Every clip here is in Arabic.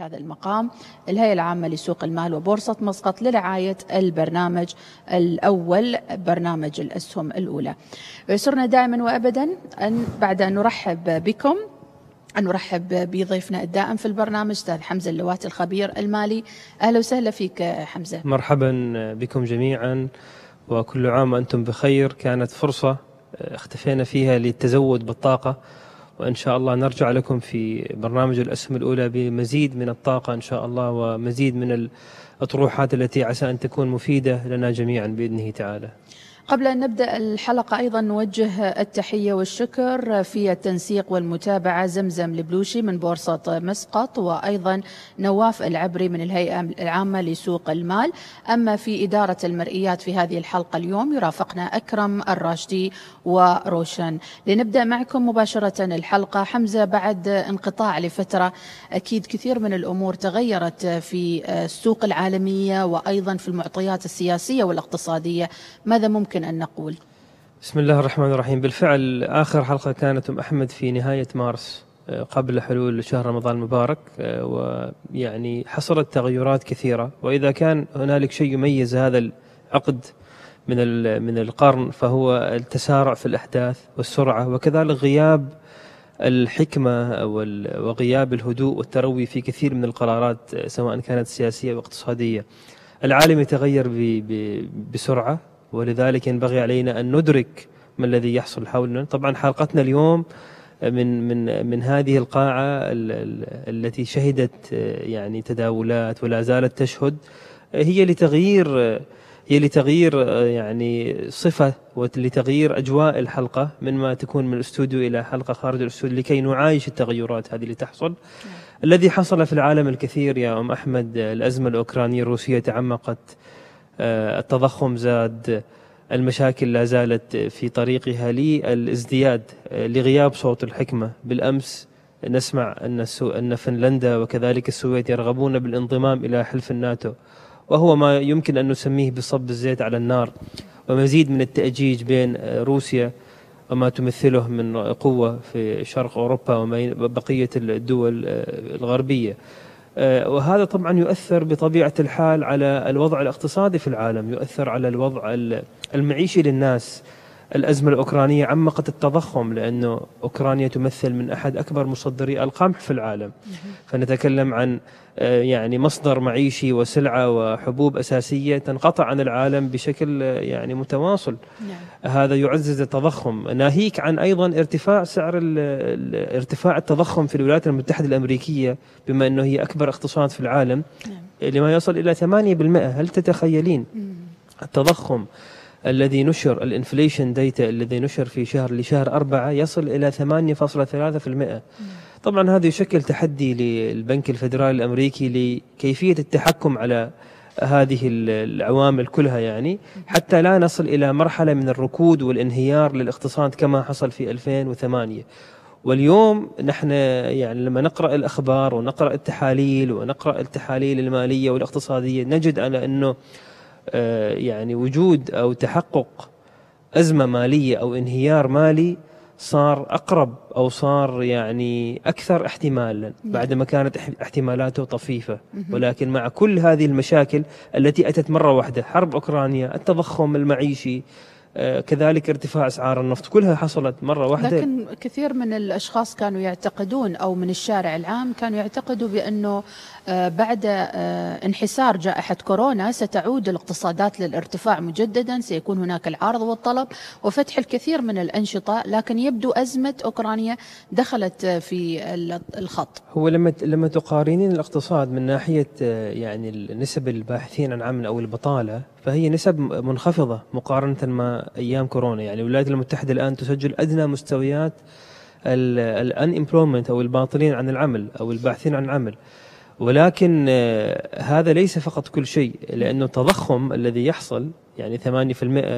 هذا المقام الهيئة العامة لسوق المال وبورصة مسقط لرعاية البرنامج الأول برنامج الأسهم الأولى. يسرنا دائما وأبدا أن بعد أن نرحب بكم أن نرحب بضيفنا الدائم في البرنامج أستاذ حمزة اللواتي الخبير المالي. أهلا وسهلا فيك حمزة. مرحبا بكم جميعا وكل عام وأنتم بخير. كانت فرصة اختفينا فيها للتزود بالطاقة. وإن شاء الله نرجع لكم في برنامج الأسهم الأولى بمزيد من الطاقة إن شاء الله ومزيد من الأطروحات التي عسى أن تكون مفيدة لنا جميعا بإذنه تعالى. قبل أن نبدأ الحلقة أيضا نوجه التحية والشكر في التنسيق والمتابعة زمزم البلوشي من بورصة مسقط وأيضا نواف العبري من الهيئة العامة لسوق المال. أما في إدارة المرئيات في هذه الحلقة اليوم يرافقنا أكرم الراشدي وروشن. لنبدأ معكم مباشرة الحلقة. حمزة بعد انقطاع لفترة أكيد كثير من الأمور تغيرت في السوق العالمية وأيضا في المعطيات السياسية والاقتصادية. ماذا ممكن يمكن أن نقول. بسم الله الرحمن الرحيم. بالفعل آخر حلقة كانت أم أحمد في نهاية مارس آه، قبل حلول شهر رمضان المبارك آه، ويعني حصلت تغيرات كثيرة. وإذا كان هنالك شيء يميز هذا العقد من من القرن فهو التسارع في الأحداث والسرعة وكذلك غياب الحكمة وغياب الهدوء والتروي في كثير من القرارات آه، سواء كانت سياسية واقتصادية العالم يتغير بسرعة ولذلك ينبغي علينا أن ندرك ما الذي يحصل حولنا طبعا حلقتنا اليوم من من من هذه القاعة التي شهدت يعني تداولات ولا زالت تشهد هي لتغيير هي لتغيير يعني صفة ولتغيير أجواء الحلقة من ما تكون من الاستوديو إلى حلقة خارج الاستوديو لكي نعايش التغيرات هذه اللي تحصل نعم. الذي حصل في العالم الكثير يا أم أحمد الأزمة الأوكرانية الروسية تعمقت التضخم زاد المشاكل لا زالت في طريقها للازدياد آه، لغياب صوت الحكمة. بالأمس نسمع أن أن فنلندا وكذلك السويد يرغبون بالانضمام إلى حلف الناتو وهو ما يمكن أن نسميه بصب الزيت على النار. ومزيد من التأجيج بين آه، روسيا وما تمثله من قوة في شرق أوروبا وبقية الدول الغربية. آه، وهذا طبعا يؤثر بطبيعة الحال على الوضع الاقتصادي في العالم يؤثر على الوضع المعيشي للناس. الأزمة الأوكرانية عمقت التضخم لأنه أوكرانيا تمثل من أحد أكبر مصدري القمح في العالم. فنتكلم عن آه، يعني مصدر معيشي وسلعة وحبوب أساسية تنقطع عن العالم بشكل آه، يعني متواصل. نعم. هذا يعزز التضخم. ناهيك عن أيضا ارتفاع سعر ارتفاع التضخم في الولايات المتحدة الأمريكية بما أنه هي أكبر اقتصاد في العالم نعم. لما يصل إلى 8% هل تتخيلين التضخم الذي نشر الإنفليشن ديتا الذي نشر في شهر لشهر أربعة يصل إلى 8.3% طبعا هذا يشكل تحدي للبنك الفدرالي الأمريكي لكيفية التحكم على هذه العوامل كلها يعني حتى لا نصل إلى مرحلة من الركود والانهيار للاقتصاد كما حصل في 2008 واليوم نحن يعني لما نقرأ الأخبار ونقرأ التحاليل ونقرأ التحاليل المالية والاقتصادية نجد على أنه يعني وجود أو تحقق أزمة مالية أو انهيار مالي صار أقرب أو صار يعني أكثر احتمالا نعم. بعدما كانت احتمالاته طفيفة. ولكن مع كل هذه المشاكل التي أتت مرة واحدة حرب أوكرانيا التضخم المعيشي آه، كذلك ارتفاع أسعار النفط كلها حصلت مرة واحدة. لكن كثير من الأشخاص كانوا يعتقدون أو من الشارع العام كانوا يعتقدوا بأنه آه، بعد آه، انحسار جائحة كورونا ستعود الاقتصادات للارتفاع مجددا سيكون هناك العرض والطلب وفتح الكثير من الأنشطة لكن يبدو أزمة أوكرانيا دخلت في الخط. هو لما لما تقارنين الاقتصاد من ناحية يعني نسب الباحثين عن عمل أو البطالة فهي نسب منخفضة مقارنة مع أيام كورونا. يعني الولايات المتحدة الآن تسجل أدنى مستويات الان أو الباطلين عن العمل أو الباحثين عن العمل ولكن آه، هذا ليس فقط كل شيء لأنه التضخم الذي يحصل يعني 8%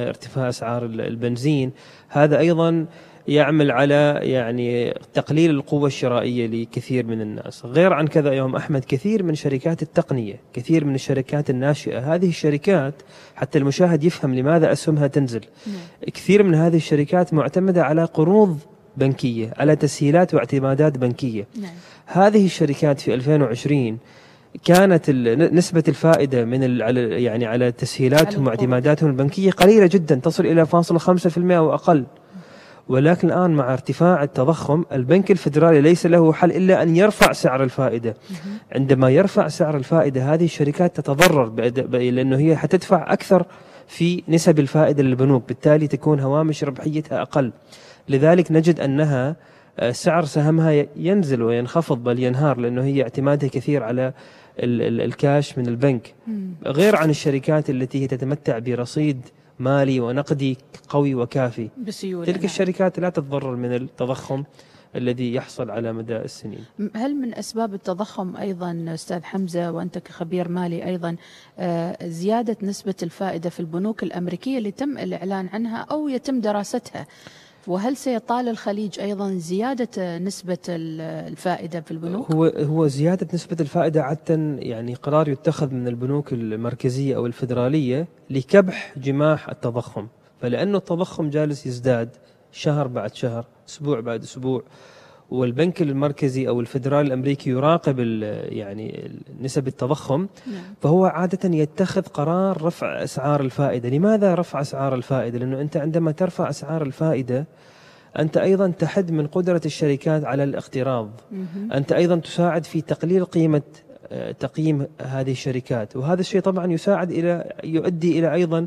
ارتفاع أسعار البنزين هذا أيضا يعمل على يعني تقليل القوة الشرائية لكثير من الناس غير عن كذا يوم أحمد كثير من شركات التقنية كثير من الشركات الناشئة هذه الشركات حتى المشاهد يفهم لماذا أسهمها تنزل نعم. كثير من هذه الشركات معتمدة على قروض بنكية على تسهيلات واعتمادات بنكية نعم. هذه الشركات في 2020 كانت نسبة الفائدة من يعني على تسهيلاتهم واعتماداتهم البنكية قليلة جدا تصل إلى فاصل 5% أو أقل. ولكن الآن مع ارتفاع التضخم البنك الفدرالي ليس له حل إلا أن يرفع سعر الفائدة. عندما يرفع سعر الفائدة هذه الشركات تتضرر لأنه هي حتدفع أكثر في نسب الفائدة للبنوك بالتالي تكون هوامش ربحيتها أقل. لذلك نجد أنها سعر سهمها ينزل وينخفض بل ينهار لأنه هي اعتمادها كثير على الكاش من البنك. غير عن الشركات التي هي تتمتع برصيد مالي ونقدي قوي وكافي. بسيولة تلك نعم. الشركات لا تتضرر من التضخم الذي يحصل على مدى السنين. هل من أسباب التضخم أيضا أستاذ حمزة وأنت كخبير مالي أيضا آه، زيادة نسبة الفائدة في البنوك الأمريكية اللي تم الإعلان عنها أو يتم دراستها؟ وهل سيطال الخليج أيضا زيادة نسبة الفائدة في البنوك؟ هو هو زيادة نسبة الفائدة عادة يعني قرار يتخذ من البنوك المركزية أو الفدراليه لكبح جماح التضخم، فلأنه التضخم جالس يزداد شهر بعد شهر، أسبوع بعد أسبوع والبنك المركزي أو الفدرالي الأمريكي يراقب يعني نسب التضخم نعم. فهو عادة يتخذ قرار رفع أسعار الفائدة، لماذا رفع أسعار الفائدة؟ لأنه أنت عندما ترفع أسعار الفائدة أنت أيضا تحد من قدرة الشركات على الاقتراض. أنت أيضا تساعد في تقليل قيمة آه، تقييم هذه الشركات، وهذا الشيء طبعا يساعد إلى يؤدي إلى أيضا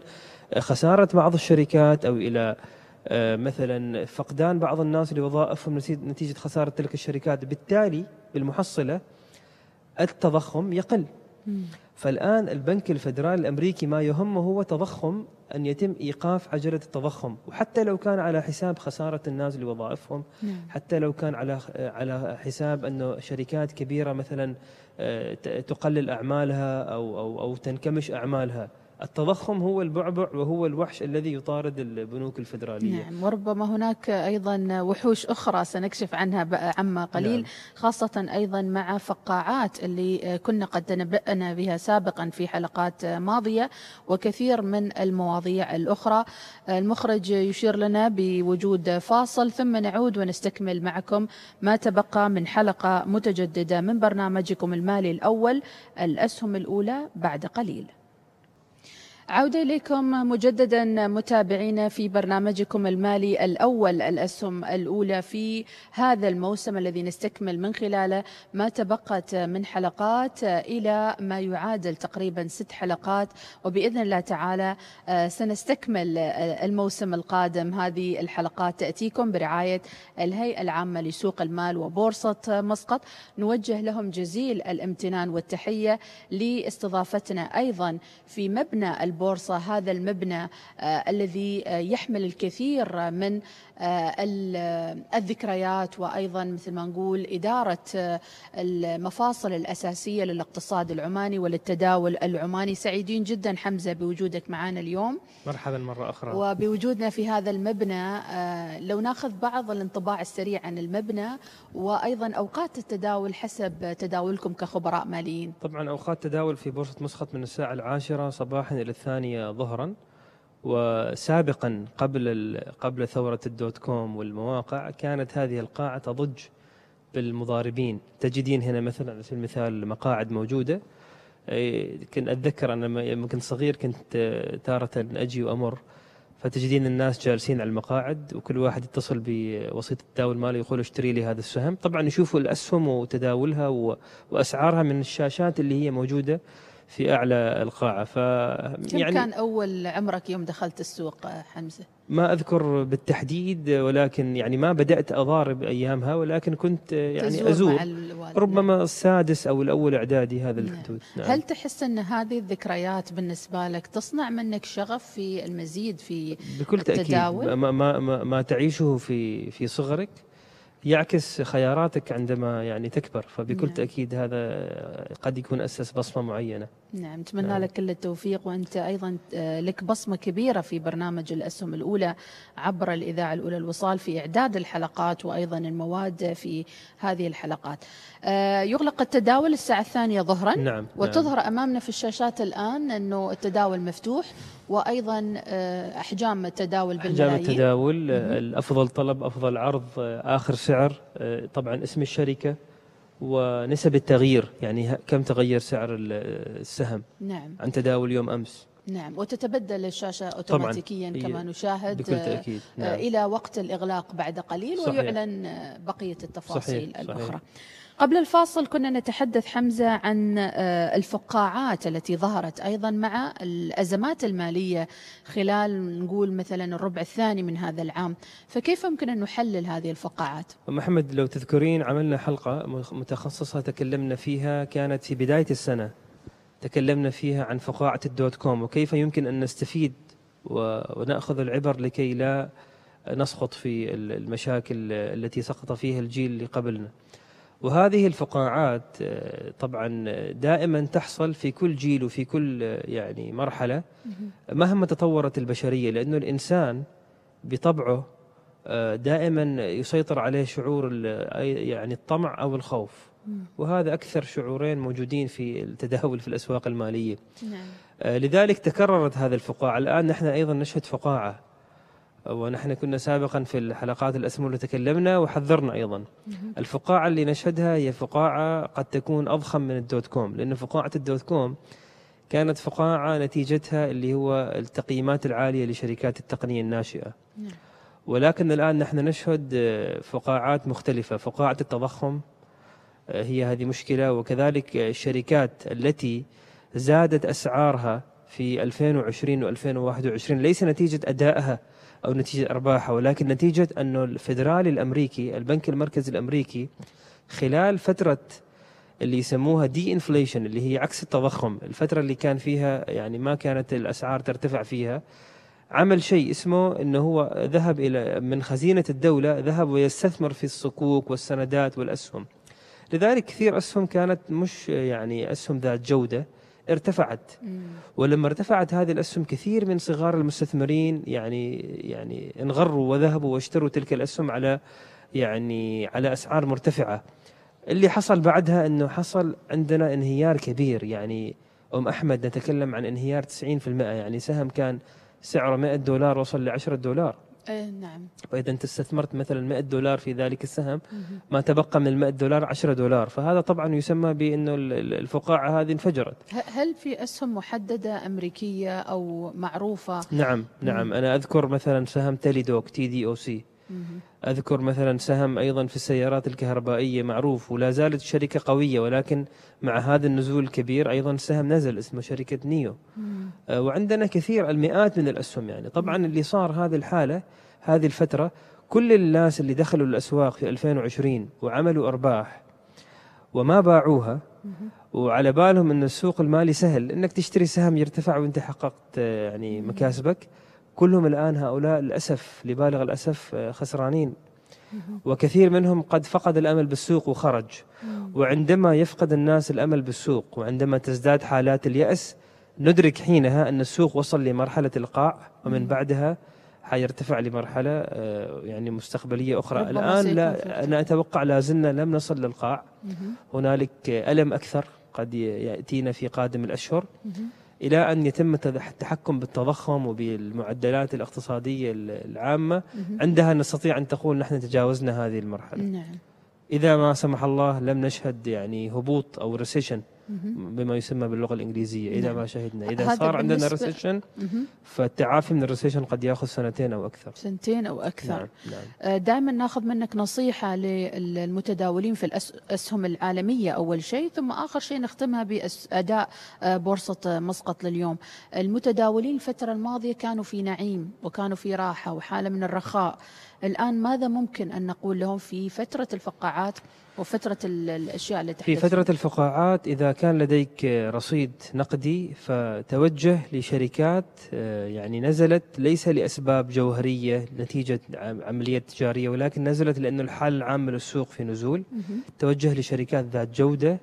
خسارة بعض الشركات أو إلى مثلا فقدان بعض الناس لوظائفهم نتيجة خسارة تلك الشركات. بالتالي بالمحصلة التضخم يقل. فالآن البنك الفدرالي الأمريكي ما يهمه هو تضخم أن يتم إيقاف عجلة التضخم. وحتى لو كان على حساب خسارة الناس لوظائفهم نعم. حتى لو كان على على حساب أنه شركات كبيرة مثلا آه، تقلل أعمالها أو أو أو تنكمش أعمالها. التضخم هو البعبع وهو الوحش الذي يطارد البنوك الفدرالية. نعم وربما هناك أيضا وحوش أخرى سنكشف عنها عما قليل نعم. خاصة أيضا مع فقاعات اللي كنا قد تنبأنا بها سابقا في حلقات ماضية وكثير من المواضيع الأخرى. المخرج يشير لنا بوجود فاصل ثم نعود ونستكمل معكم ما تبقى من حلقة متجددة من برنامجكم المالي الأول الأسهم الأولى بعد قليل. عودة إليكم مجددا متابعينا في برنامجكم المالي الأول الأسهم الأولى في هذا الموسم الذي نستكمل من خلاله ما تبقت من حلقات إلى ما يعادل تقريبا ست حلقات. وبإذن الله تعالى آه، سنستكمل الموسم القادم. هذه الحلقات تأتيكم برعاية الهيئة العامة لسوق المال وبورصة مسقط. نوجه لهم جزيل الامتنان والتحية لاستضافتنا أيضا في مبنى البورصة هذا المبنى آه، الذي آه، يحمل الكثير من آه، الذكريات وأيضا مثل ما نقول إدارة المفاصل الأساسية للاقتصاد العماني وللتداول العماني. سعيدين جدا حمزة بوجودك معنا اليوم. مرحبا مرة أخرى. وبوجودنا في هذا المبنى لو ناخذ بعض الانطباع السريع عن المبنى وأيضا أوقات التداول حسب تداولكم كخبراء ماليين. طبعا أوقات تداول في بورصة مسقط من الساعة العاشرة صباحا إلى الثانية ظهرا وسابقا قبل قبل ثورة الدوت كوم والمواقع كانت هذه القاعة تضج بالمضاربين. تجدين هنا مثلا على سبيل المثال مقاعد موجودة. كنت أتذكر أنا لما كنت صغير كنت تارة أجي وأمر فتجدين الناس جالسين على المقاعد وكل واحد يتصل بوسيط التداول المالي يقول اشتري لي هذا السهم. طبعا يشوفوا الأسهم وتداولها وأسعارها من الشاشات اللي هي موجودة في أعلى القاعة ف كم يعني كان أول عمرك يوم دخلت السوق حمزة ما أذكر بالتحديد ولكن يعني ما بدأت أضارب أيامها ولكن كنت يعني تزور أزور مع الوالد ربما السادس أو الأول إعدادي هذا نعم. الحدود نعم. هل تحس أن هذه الذكريات بالنسبة لك تصنع منك شغف في المزيد في بكل تأكيد التداول؟ ما, ما, ما, ما تعيشه في في صغرك يعكس خياراتك عندما يعني تكبر فبكل نعم. تأكيد هذا قد يكون أسس بصمة معينة. نعم نتمنى نعم. لك كل التوفيق وأنت أيضا آه، لك بصمة كبيرة في برنامج الأسهم الأولى عبر الإذاعة الأولى الوصال في إعداد الحلقات وأيضا المواد في هذه الحلقات. آه، يغلق التداول الساعة الثانية ظهرا. نعم. وتظهر أمامنا في الشاشات الآن أنه التداول مفتوح. وأيضا آه، أحجام التداول بالملايين. التداول مهم. الأفضل طلب أفضل عرض آخر سعر طبعا اسم الشركة ونسب التغيير. يعني كم تغير سعر ال- السهم؟ نعم. عن تداول يوم أمس. نعم. وتتبدل الشاشة أوتوماتيكيا كما نشاهد بكل آه، تأكيد. آه، نعم. إلى وقت الإغلاق بعد قليل صحيح. ويعلن آه، بقية التفاصيل صحيح، الأخرى. صحيح. قبل الفاصل كنا نتحدث حمزة عن آه، الفقاعات التي ظهرت أيضا مع الأزمات المالية خلال نقول مثلا الربع الثاني من هذا العام فكيف يمكن أن نحلل هذه الفقاعات؟ محمد لو تذكرين عملنا حلقة متخصصة تكلمنا فيها كانت في بداية السنة تكلمنا فيها عن فقاعة الدوت كوم وكيف يمكن أن نستفيد ونأخذ العبر لكي لا نسقط في ال- المشاكل التي سقط فيها الجيل اللي قبلنا وهذه الفقاعات آه، طبعا دائما تحصل في كل جيل وفي كل آه، يعني مرحلة مهما تطورت البشرية لأنه الإنسان بطبعه آه، دائما يسيطر عليه شعور يعني الطمع أو الخوف. وهذا أكثر شعورين موجودين في التداول في الأسواق المالية. نعم. لذلك تكررت هذه الفقاعة. الآن نحن أيضا نشهد فقاعة. ونحن كنا سابقا في الحلقات الأسمى اللي تكلمنا وحذرنا أيضا. الفقاعة اللي نشهدها هي فقاعة قد تكون أضخم من ال dot com لأن فقاعة ال dot com كانت فقاعة نتيجتها اللي هو التقييمات العالية لشركات التقنية الناشئة. نعم. ولكن الآن نحن نشهد فقاعات مختلفة. فقاعة التضخم آه، هي هذه مشكلة. وكذلك الشركات التي زادت أسعارها في 2020 و2021 ليس نتيجة أدائها أو نتيجة أرباحها ولكن نتيجة أنه الفيدرالي الأمريكي البنك المركزي الأمريكي خلال فترة اللي يسموها دي انفليشن اللي هي عكس التضخم الفترة اللي كان فيها يعني ما كانت الأسعار ترتفع فيها عمل شيء اسمه إنه هو ذهب إلى من خزينة الدولة ذهب ويستثمر في الصكوك والسندات والأسهم. لذلك كثير أسهم كانت مش يعني أسهم ذات جودة ارتفعت مم. ولما ارتفعت هذه الأسهم كثير من صغار المستثمرين يعني يعني انغروا وذهبوا واشتروا تلك الأسهم على يعني على أسعار مرتفعة. اللي حصل بعدها إنه حصل عندنا انهيار كبير يعني أم أحمد نتكلم عن انهيار 90% يعني سهم كان سعره 100 دولار وصل ل 10 دولار آه، نعم. فاذا أنت استثمرت مثلا 100 دولار في ذلك السهم. ما تبقى من ال 100 دولار 10 دولار. فهذا طبعا يسمى بأنه ال- ال- الفقاعة هذه انفجرت. هل في أسهم محددة أمريكية أو معروفة؟ نعم نعم. أنا أذكر مثلا سهم Teladoc TDOC أذكر مثلا سهم أيضا في السيارات الكهربائية معروف ولا زالت شركة قوية ولكن مع هذا النزول الكبير أيضا سهم نزل اسمه شركة نيو. آه، وعندنا كثير المئات من الأسهم يعني. طبعا اللي صار هذه الحالة هذه الفترة كل الناس اللي دخلوا الأسواق في 2020 وعملوا أرباح وما باعوها. وعلى بالهم إن السوق المالي سهل. إنك تشتري سهم يرتفع وإنت حققت آه، يعني مكاسبك. كلهم الآن هؤلاء للأسف لبالغ الأسف آه، خسرانين. وكثير منهم قد فقد الأمل بالسوق وخرج. وعندما يفقد الناس الأمل بالسوق وعندما تزداد حالات اليأس ندرك حينها أن السوق وصل لمرحلة القاع ومن. بعدها حيرتفع لمرحلة آه، يعني مستقبلية أخرى ربما الآن سيكون في لا ارتفاع. أنا أتوقع لا زلنا لم نصل للقاع. هنالك ألم أكثر قد يأتينا في قادم الأشهر مهم. إلى أن يتم التحكم بالتضخم وبالمعدلات الاقتصادية العامة. عندها نستطيع أن تقول نحن تجاوزنا هذه المرحلة. نعم. إذا ما سمح الله لم نشهد يعني هبوط أو recession بما يسمى باللغة الإنجليزية. إذا نعم. ما شهدنا إذا صار عندنا recession. فالتعافي من ال recession قد ياخذ سنتين أو أكثر. سنتين أو أكثر. نعم نعم. دائما ناخذ منك نصيحة للمتداولين في الأسهم العالمية أول شيء ثم آخر شيء نختمها بأداء بورصة مسقط لليوم. المتداولين الفترة الماضية كانوا في نعيم وكانوا في راحة وحالة من الرخاء. الآن ماذا ممكن أن نقول لهم في فترة الفقاعات وفترة ال- الأشياء اللي في فترة الفقاعات إذا كان لديك رصيد نقدي فتوجه لشركات آه، يعني نزلت ليس لأسباب جوهرية نتيجة عم- عملية تجارية ولكن نزلت لأن الحال العام للسوق في نزول. توجه لشركات ذات جودة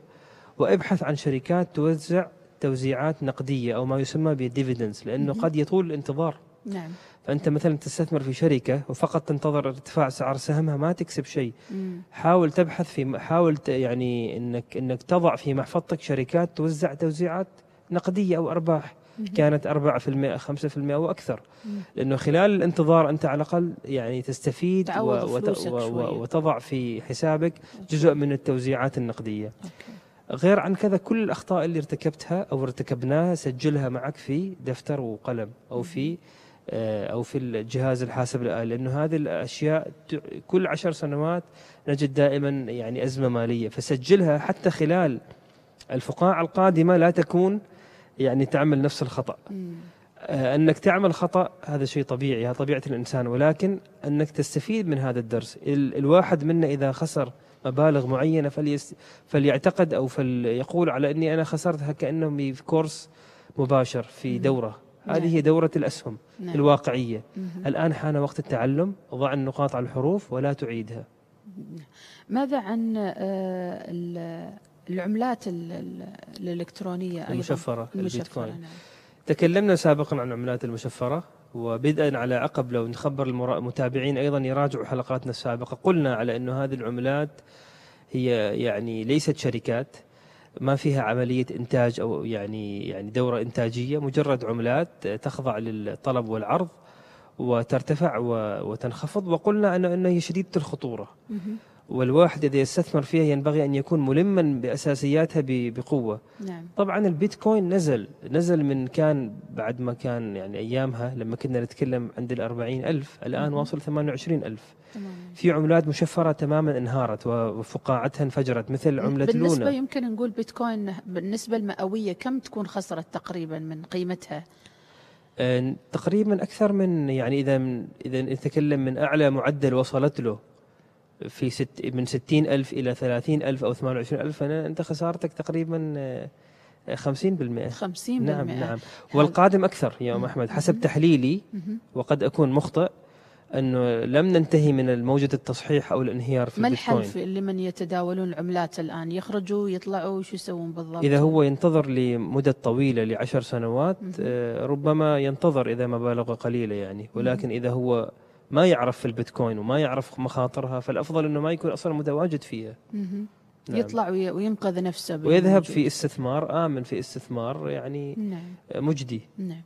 وأبحث عن شركات توزع توزيعات نقدية أو ما يسمى بالديفيدنس لأنه. قد يطول الانتظار نعم فأنت مثلا تستثمر في شركة وفقط تنتظر ارتفاع سعر سهمها ما تكسب شيء مم. حاول تبحث في حاول يعني إنك إنك تضع في محفظتك شركات توزع توزيعات نقدية أو أرباح. كانت 4% 5% أو أكثر مم. لأنه خلال الانتظار أنت على الأقل يعني تستفيد تعوض فلوسك شوية. وتضع في حسابك جزء من التوزيعات النقدية أوكي. غير عن كذا كل الأخطاء اللي ارتكبتها أو ارتكبناها سجلها معك في دفتر وقلم أو في أو في الجهاز الحاسب الآلي لأنه هذه الأشياء كل عشر سنوات نجد دائما يعني أزمة مالية فسجلها حتى خلال الفقاعة القادمة لا تكون يعني تعمل نفس الخطأ مم. آه، أنك تعمل خطأ هذا شيء طبيعي هذا طبيعة الإنسان ولكن أنك تستفيد من هذا الدرس ال- الواحد منا إذا خسر مبالغ معينة فليست فليعتقد أو فليقول على إني أنا خسرتها كانه في كورس مباشر في. دورة. هذه هي دورة الأسهم نعم. الواقعية مهم. الآن حان وقت التعلم ضع النقاط على الحروف ولا تعيدها ماذا عن آه، ال- العملات ال- ال- الإلكترونية المشفرة البيتكوين نعم. تكلمنا سابقا عن العملات المشفرة وبدءا على عقب لو نخبر المتابعين أيضا يراجعوا حلقاتنا السابقة قلنا على أنه هذه العملات هي يعني ليست شركات ما فيها عملية إنتاج أو يعني يعني دورة إنتاجية مجرد عملات تخضع للطلب والعرض وترتفع وتنخفض وقلنا أنه هي شديدة الخطورة. والواحد إذا يستثمر فيها ينبغي أن يكون ملما بأساسياتها بقوة. نعم. طبعا البيتكوين نزل نزل من كان بعد ما كان يعني أيامها لما كنا نتكلم عند الأربعين ألف الآن مهم. واصل ثمانية وعشرين ألف. تماما. في عملات مشفرة تماما انهارت وفقاعتها انفجرت مثل عملة بالنسبة لونا يمكن نقول بيتكوين بالنسبة المئوية كم تكون خسرت تقريبا من قيمتها؟ آه، تقريبا أكثر من يعني إذا من إذا نتكلم من أعلى معدل وصلت له. في ست من ستين ألف إلى ثلاثين ألف أو ثمانية وعشرين ألف أنا أنت خسارتك تقريبا آه، خمسين بالمئة. 50% نعم نعم. والقادم أكثر يا أم. أحمد. حسب تحليلي. وقد أكون مخطئ أنه لم ننتهي من موجة التصحيح أو الانهيار في ما الحل لمن يتداولون العملات الآن؟ يخرجوا يطلعوا شو يسوون بالضبط؟ إذا هو ينتظر لمدة طويلة لعشر سنوات. آه، ربما ينتظر إذا مبالغ قليلة يعني. ولكن إذا هو ما يعرف في البيتكوين وما يعرف مخاطرها فالأفضل أنه ما يكون أصلا متواجد فيها. نعم. يطلع وي- وينقذ نفسه ويذهب. في استثمار آمن في استثمار يعني نعم مجدي نعم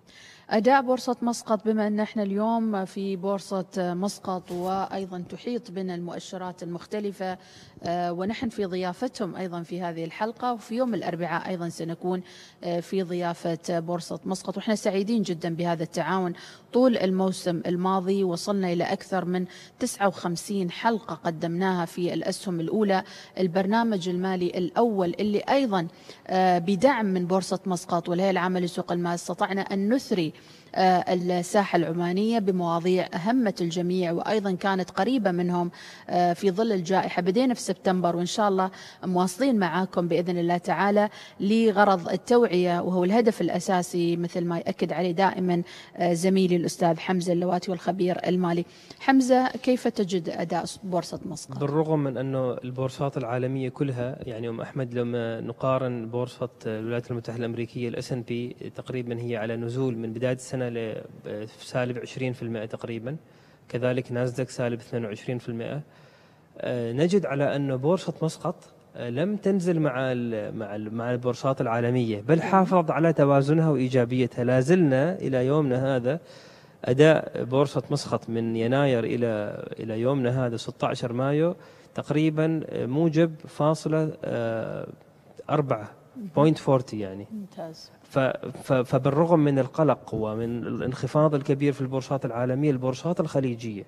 أداء بورصة مسقط بما أن إحنا اليوم في بورصة مسقط وأيضا تحيط بنا المؤشرات المختلفة آه، ونحن في ضيافتهم أيضا في هذه الحلقة وفي يوم الأربعاء أيضا سنكون آه، في ضيافة بورصة مسقط. وإحنا سعيدين جدا بهذا التعاون طول الموسم الماضي. وصلنا إلى أكثر من 59 حلقة قدمناها في الأسهم الأولى. البرنامج المالي الأول اللي أيضا آه، بدعم من بورصة مسقط والهيئة العامة لسوق المال استطعنا أن نثري الساحة العمانية بمواضيع أهمت الجميع وأيضا كانت قريبة منهم آه، في ظل الجائحة بدينا في سبتمبر وإن شاء الله مواصلين معاكم بإذن الله تعالى لغرض التوعية وهو الهدف الأساسي مثل ما يأكد عليه دائما آه، زميلي الأستاذ حمزة اللواتي والخبير المالي حمزة كيف تجد أداء بورصة مسقط؟ بالرغم من أنه البورصات العالمية كلها يعني أم أحمد لما نقارن بورصة الولايات المتحدة الأمريكية ال S&P تقريبا هي على نزول من بداية السنة لسالب 20% تقريبا. كذلك ناسداك سالب 22% آه، نجد على أن بورصة مسقط آه، لم تنزل مع مع مع البورصات العالمية بل حافظت على توازنها وإيجابيتها. لا زلنا إلى يومنا هذا أداء بورصة مسقط من يناير إلى إلى يومنا هذا 16 مايو تقريبا موجب فاصلة آه، أربعة 0.40 يعني. ممتاز. فبالرغم من القلق ومن الانخفاض الكبير في البورصات العالمية البورصات الخليجية.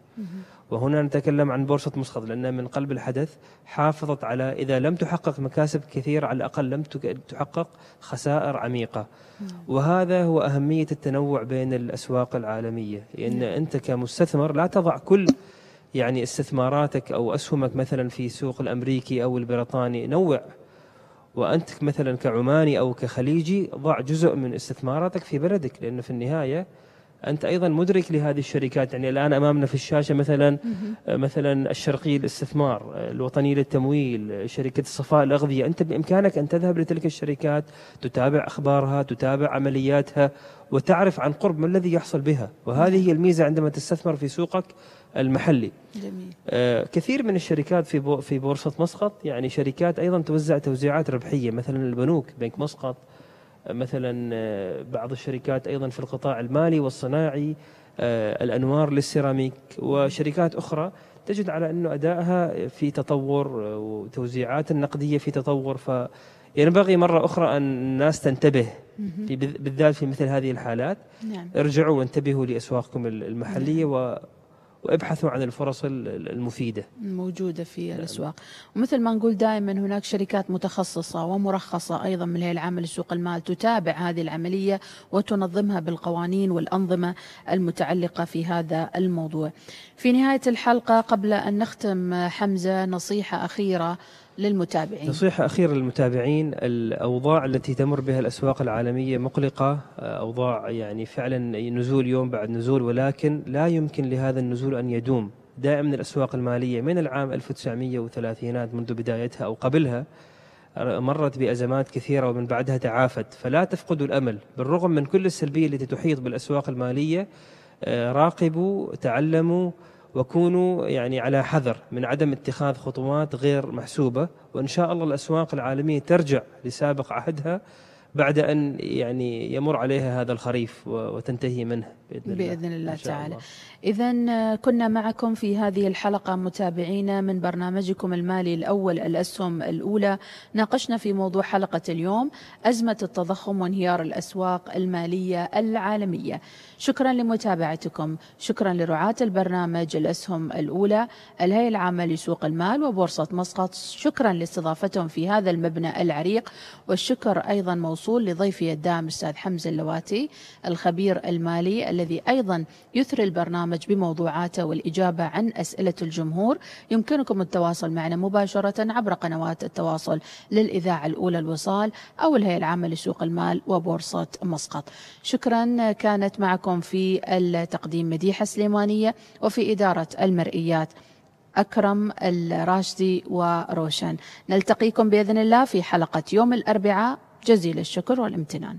وهنا نتكلم عن بورصة مسقط لأنها من قلب الحدث حافظت على إذا لم تحقق مكاسب كثيرة على الأقل لم تحقق خسائر عميقة. وهذا هو أهمية التنوع بين الأسواق العالمية. لأن. أنت كمستثمر لا تضع كل يعني استثماراتك أو أسهمك مثلا في سوق الأمريكي أو البريطاني نوع وأنت مثلا كعماني أو كخليجي ضع جزء من استثماراتك في بلدك لأنه في النهاية أنت أيضا مدرك لهذه الشركات يعني الآن أمامنا في الشاشة مثلا مثلا الشرقي للاستثمار الوطني للتمويل شركة الصفاء الأغذية. أنت بإمكانك أن تذهب لتلك الشركات تتابع أخبارها تتابع عملياتها وتعرف عن قرب ما الذي يحصل بها. وهذه هي الميزة عندما تستثمر في سوقك المحلي. جميل. آه كثير من الشركات في في بورصة مسقط يعني شركات أيضا توزع توزيعات ربحية مثلا البنوك بنك مسقط مثلا آه، بعض الشركات أيضا في القطاع المالي والصناعي آه، الأنوار للسيراميك وشركات أخرى تجد على أنه أدائها في تطور آه، وتوزيعات النقدية في تطور ف ينبغي مرة أخرى أن الناس تنتبه في بالذات في مثل هذه الحالات نعم. ارجعوا وانتبهوا لأسواقكم المحلية نعم. وابحثوا عن الفرص المفيدة. موجودة في نعم. الأسواق. ومثل ما نقول دائما هناك شركات متخصصة ومرخصة أيضا من الهيئة العامة لسوق المال تتابع هذه العملية وتنظمها بالقوانين والأنظمة المتعلقة في هذا الموضوع. في نهاية الحلقة قبل أن نختم حمزة نصيحة أخيرة للمتابعين. نصيحة أخيرة للمتابعين الأوضاع التي تمر بها الأسواق العالمية مقلقة أوضاع يعني فعلا نزول يوم بعد نزول ولكن لا يمكن لهذا النزول أن يدوم. دائما الأسواق المالية من العام 1930 منذ بدايتها أو قبلها مرت بأزمات كثيرة ومن بعدها تعافت. فلا تفقدوا الأمل. بالرغم من كل السلبية التي تحيط بالأسواق المالية راقبوا تعلموا وكونوا يعني على حذر من عدم اتخاذ خطوات غير محسوبة وإن شاء الله الأسواق العالمية ترجع لسابق عهدها بعد أن يعني يمر عليها هذا الخريف وتنتهي منه. بإذن الله, بإذن الله تعالى. إذا كنا معكم في هذه الحلقة متابعينا من برنامجكم المالي الأول الأسهم الأولى. ناقشنا في موضوع حلقة اليوم أزمة التضخم وانهيار الأسواق المالية العالمية. شكرا لمتابعتكم. شكرا لرعاة البرنامج الأسهم الأولى الهيئة العامة لسوق المال وبورصة مسقط. شكرا لاستضافتهم في هذا المبنى العريق. والشكر أيضا موصول لضيفي الدائم الأستاذ حمزة اللواتي الخبير المالي الذي أيضا يثري البرنامج بموضوعاته والإجابة عن أسئلة الجمهور. يمكنكم التواصل معنا مباشرة عبر قنوات التواصل للإذاعة الأولى الوصال أو الهيئة العامة لسوق المال وبورصة مسقط. شكرا. كانت معكم في التقديم مديحة سليمانية وفي إدارة المرئيات أكرم الراشدي وروشن. نلتقيكم بإذن الله في حلقة يوم الأربعاء. جزيل الشكر والامتنان.